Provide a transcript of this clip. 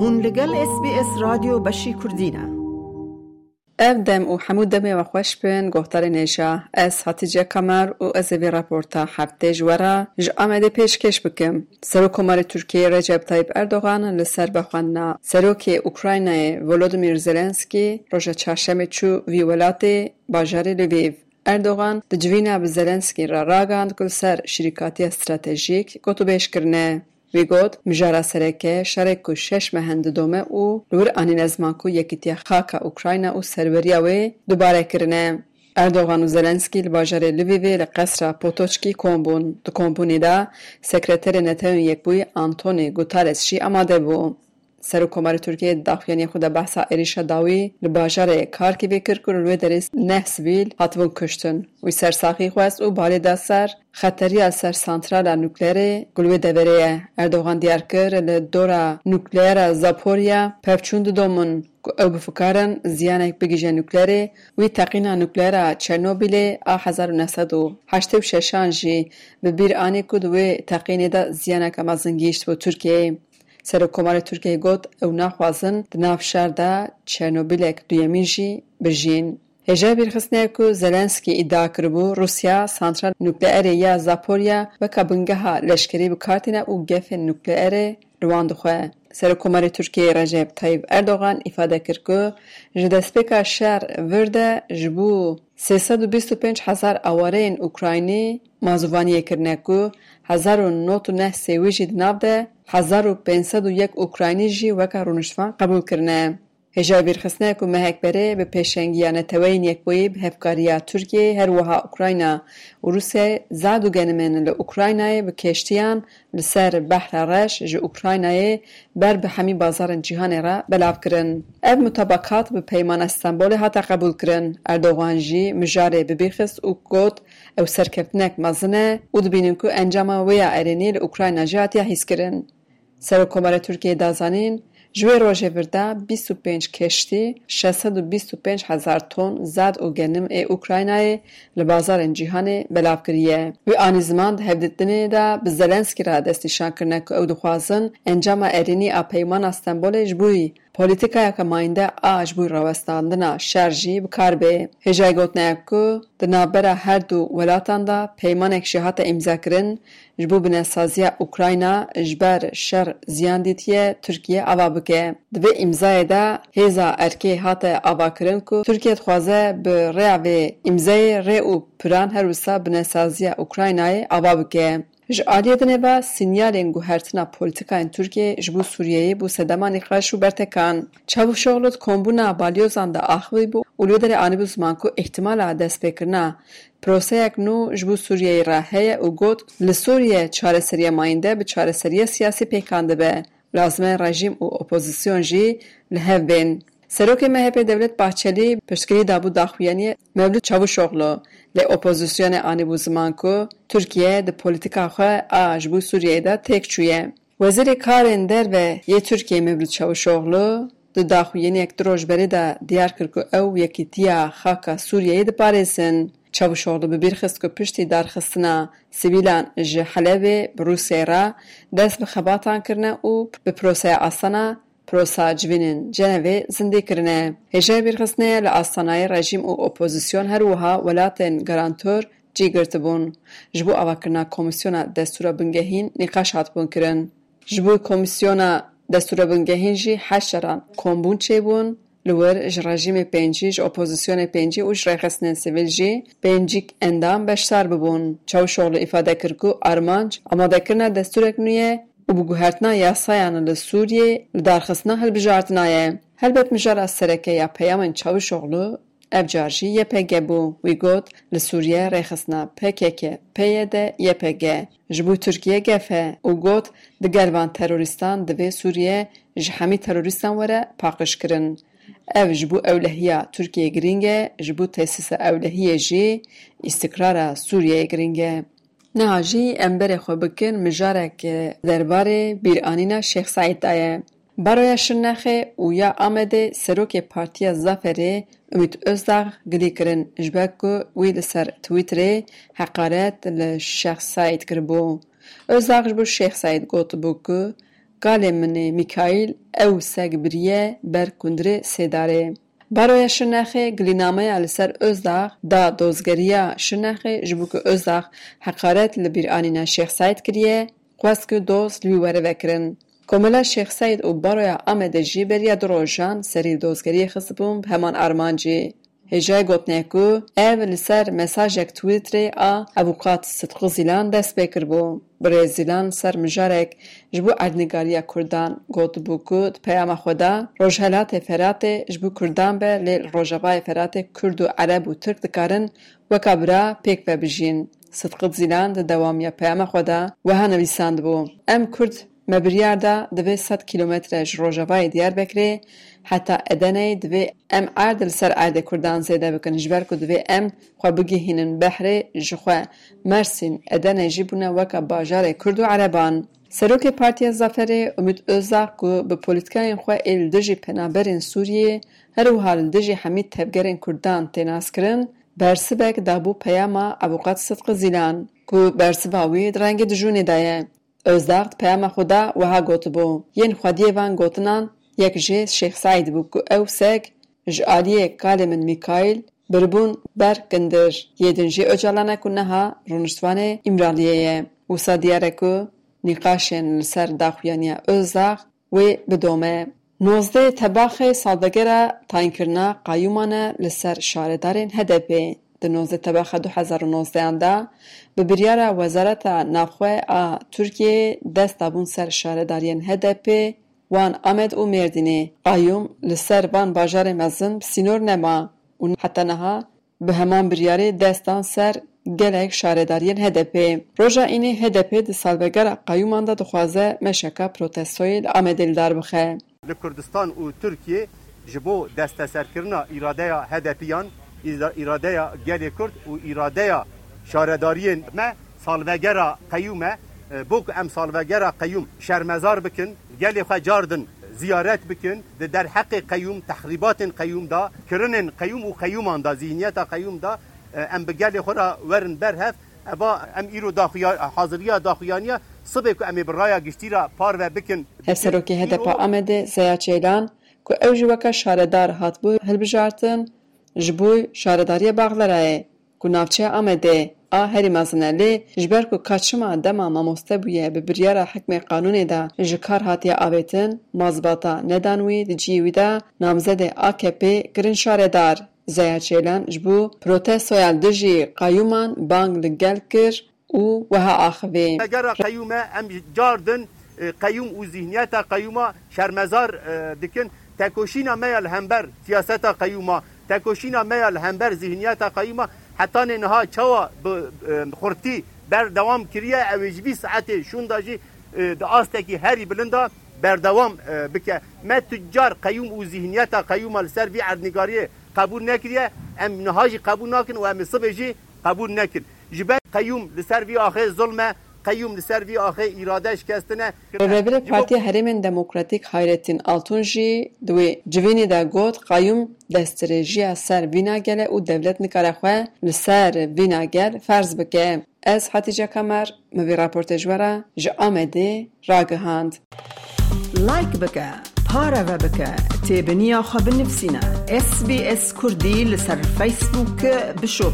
هون لگل اس بی اس رادیو بشی کردینه اف دم و حمود دمی و خوش بین گفتار نیشا از حتیجه کمر و از وی راپورتا هفته جورا ج آمده پیش کش بکم سرو کمار ترکیه رجب تایب اردوغان لسر بخوانا سروک اوکراینای ولودمیر زلنسکی روژا چهارشنبه چو وی ولاتی باجار لویو اردوغان د جوینا به زلنسکی را راگاند کل سر شریکاتی استراتژیک گوتو بیش کرنه وی گوت مجارا سرکه شرک کو شش مهند دومه او لور ازمان کو یکیتیا خاکا اوکراینا او سروریا وی دوباره کرنه اردوغان و زلنسکی لباجر لویوی لقصر پوتوچکی کومبون دو کومبونی دا سکرتر نتایون یک بوی آنتونی گوتارس شی اماده بو سر کومار ترکیه د خود به د بحثه اری شداوی د کار کې فکر کول و درس نه سویل هاتو کوشتن وې سر ساخي خو اس او خطری از سر خطرې اثر سنترال نوکلیر ګلوې د اردوغان دیار کرد له دورا نوکلیرا زاپوریا پپچوند دومن او بفکارن زیان ایک بگی جه نوکلیره وی تقینا نوکلیره چرنو بیلی آ هزار و نسدو هشتیب ششان جی. ببیر آنی کد وی دا با ترکیه. سەرۆکۆمارە ترکیه گوت ئەو ناخوازن ده چرنوبیلک دویمین جی بجین هجه برخصنه اکو زلنسکی ادعا کربو روسیا سانترال نوکلئەرێ یا زاپۆریا و بنگەها لشکری بکاتینە و گەفێن نوکلئەرێ روان دخوێ سەرکۆمەری ترکیه رجب طیب ئەردۆغان ئیفادە کردکو ji destپێکا ورده جبو. 325 hezar awareyên Ukraynî mazûvaniyê kirine ku hezar û not û neh sêwî jî di nav de hezar û pênsedû yek Ukraynî jî weka rûniştvan qebûl kirine. Hêja bîrxistnê ku mehekberê bi pêşengiya neteweyên Yekbûyî bi hevkariya Tirkiyeyê her wiha Ukrayna û Rûsyayê zad û genimên li Ukraynayê bi kêştiyan li ser behra reş ji Ukraynayê ber bi hemî bazarên cîhanê re belav kirin. Ev mutabakat bi peymana Stenbolê hate qebûl kirin. Erdogan jî mijarê bibîxist û got ew serkeftinek mezin e û dibînin ku encama wê ya erênî li Ukrayna jî hatiye hîskirin. Serokkomarê Tirkiyeyê dazanîn جوی روژه برده 25 کشتی 625 هزار تون زد و گنم ای اوکراینای لبازار جیهان بلاف کریه و آنی زمان ده هفته دنه ده به زلنسکی را دستی شان کرنه که او دخوازن انجام ارینی اپیمان استنبول جبویی bo rawestandina şer jî bikar bê. Hêjayê gotinaya ku di navbera her du welatan de peymanek jî hate îmzakirin ji bo binesaziya Ukrayna ji ber şer ziyan dîtiye Tirkiye ava bike. Di vê îmzayê de hêza erkê hate avakirin ku Tirkiye dixwaze bi rêya vê îmzayê rê û piran her wisa binesaziya Ukraynayê ava bike. Ji aliyê dinêve sinyalên guhertina polîtikayên Tirkiyeyê ji bo Sûriyeyê bû sedemanî xweş û bertekan. Çavuşoğlu kombûna balyozan de axivî bû û li derê anîbû ziman ku ihtimala destpêkirina proseyek nû ji bo Sûriyeyê re heye û got li Sûriye çareseriya mayînde bi çareseriya siyasî pêkan dibe. Lazim e û opozîsyon jî li hev bên. Serokê MHP Devlet Bahçeli piştgirî dabû daxuyaniyê Mevlût Çavuşoğlu lê opozîsyonê anîbû ziman ku Tirkiye di polîtika xwe a ji bo Sûriyeyê de têk çûye. Wezîrê Karên Derve yê Tirkiyeyê Mevlût Çavuşoğlu di daxuyaniyek di rojberê de diyar kir ku ew yekîtiya xaka Sûriyeyê diparêzin. Çavuşoğlu bi bîr xist ku piştî darxistina sivîlan ji Helebê bi Rûsyayê re dest bi xebatan kirine û bi proseya asana prosa civînên Cenevê zindî kirine. Hêja bîrxistinê li astanayê rejîm û opozîsyon her wiha welatên garantor cî girtibûn. Ji bo avakirina Komîsyona Destûra Bingehîn nîqaş hatibûn kirin. Ji bo Komîsyona Destûra Bingehîn jî heşt caran kombûn çêbûn li wir ji rejîmê pêncî ji opozîsyonê pêncî û ji rêxistinên sivîl jî pêncîk endam beşdar bibûn. Çavuşoğlu îfade kir ku armanc amadekirina destûrek nû ye و بگوهرتنا یاسایان ل سوریه ل درخستنا هل بجارتنا یه. هل بیت مجار سرکه یا پیامن چاوی شغلو؟ اف جارجی یه پگه بو. وی گوت ل سوریه ریخستنا. پکه که پیه ده یه پگه. جبو ترکیه گفه. و گوت ده گروان تروریستان دوی سوریه جحمی تروریستان وره پاقش کرن. او جبو اولهیه ترکیه گرینگه جبو تسیس اولهیه جی استقرار سوریه گرینگه. نهاجی امبر خو بکن مجاره که درباره بیرانینا شیخ سعید دایه. برای شنخه او یا آمده سروک پارتی زفره امید ازداغ گلی کرن جبکو وید سر تویتره حقارت لشیخ سعید کربو. ازداغ جبو شیخ سعید گوت بکو گالی میکایل او سگ بریه بر کندر سیداره. برای شنخه گلینامه علی سر ازداخ دا دوزگریا شنخه جبوک ازداخ حقارت لبیر آنینا شیخ سعید کریه قوست که دوز لوی وره وکرن. کملا شیخ سعید او برای آمده جی بریا دروجان سری دوزگریه خسبوم همان ارمانجی. هجای گوتنیکو ایو لسر مساج اک آ ا اوکات ستخو زیلان دست بیکر بو بری زیلان سر مجارک جبو اردنگاریا کردان گوت بو کود پیام خودا روشهلات فرات جبو کردان به لی روشهوای فرات کردو عرب و ترک دکارن وکابرا پیک ببجین ستخو زیلان ده دوامیا پیام خودا وها نویساند بو ام کرد مبریار ده ده ست کلومتر دیار بکره حتی ادنه دوی ام عرد لسر عرد کردان زیده بکن جبر که دوی ام خواه بگی هینن بحره جخواه مرسین ادنه جیبونه وکا باجار کردو عربان سروک پارتی زفره امید اوزاق که به پولیتکان این خواه ایل دجی پنابرین سوریه هر و حال دجی حمید تبگرین کردان تیناس برس بک دابو پیاما عبوقات صدق زیلان که برس باوی درنگ دجونه دایه اوزداخت پیام خدا وها گوتبو. یین خوادیوان گوتنان ku ew seg ji aliyê kalê min Mîkaîl biribûn ber kindir yê din jê Öcalane ku neha rûniştvanê İmraliyê ye. Wisa diyar e ku nîqaşên li ser daxuyaniya Özdağ wê bidome. Nozdeh tebaxê salvegera tayînkirina qayûman e li ser şaredarên HDP. Di nozdeh tebaxa du hezar û nozdehan de bi biryara Wezareta Navxwe a Tirkiyeyê dest dabûn ser şaredariyên HDP وان امد او مردینی قیوم لسر بان باجار مزن سینور نما و حتنها به همان بریاری دستان سر گلک شارداریان هدپی روژا اینی هدپی دی سالبگر قیومان دا دخوازه مشکا پروتستوی امدیل دار بخه لکردستان و ترکیه جبو دست سرکرنا ایراده هدپیان ایراده گلی کرد و ایراده شارداریان ما سالبگر قیومه بوق امسال و گرا قیوم شرمزار بکن گلی خا جاردن زیارت بکن در حق قیوم تخریبات قیوم دا کرن قیوم و قیوم دا زینیت قیوم دا ام بگل خورا ورن بر هف ابا ام ایرو داخویا حاضریا داخویانیا صبح امی برای گشتی را پار و بکن. هفسرو که هده پا امده زیاد چیلان که او جوکا شاردار حتبو هلبجارتن جبوی شارداری بغلره که نافچه امده آ هری جبر کو کاچما دما ما مسته بو به بریا حکم قانون دا جکار هاتیا اویتن مازباتا ندانوی د جی ویدا نامزده آ پی گرین شاره دار زیا جبو پروتست ویل د قیومان بانگ د گلکر او وها آخرین. اگر قایوم ام جاردن قیوم او ذهنیت قایوم شرمزار دکن تکوشینا مایل همبر سیاست قیوما تکوشینا مایل همبر ذهنیت قیوما. حتان نها چوا خورتی بردوام کریه. اوجبی ساعت شون داجی د آستکی هری بلندا بردوام بکه. ما تجار قیوم و ذهنیت قیوم السر وی عدنگاری قبول نکریه. ام نهاجی قبول نکن و ام صبحی قبول نکن. جبه قیوم لسر وی آخر ظلمه. قیوم لسر وی آخه ایراده شکستنه رو رو پارتی دموکراتیک حیرتین آلتون دوی جوینی دا گود قیوم دستریجی سر ویناگل گله او دولت نکاره خواه لسر ویناگل فرض فرز از حتی کمر موی راپورت جوارا جا آمده را گهاند لایک بگه پارا و بگه تیب نیا خواب نفسینا اس بی اس کردی لسر فیسبوک بشو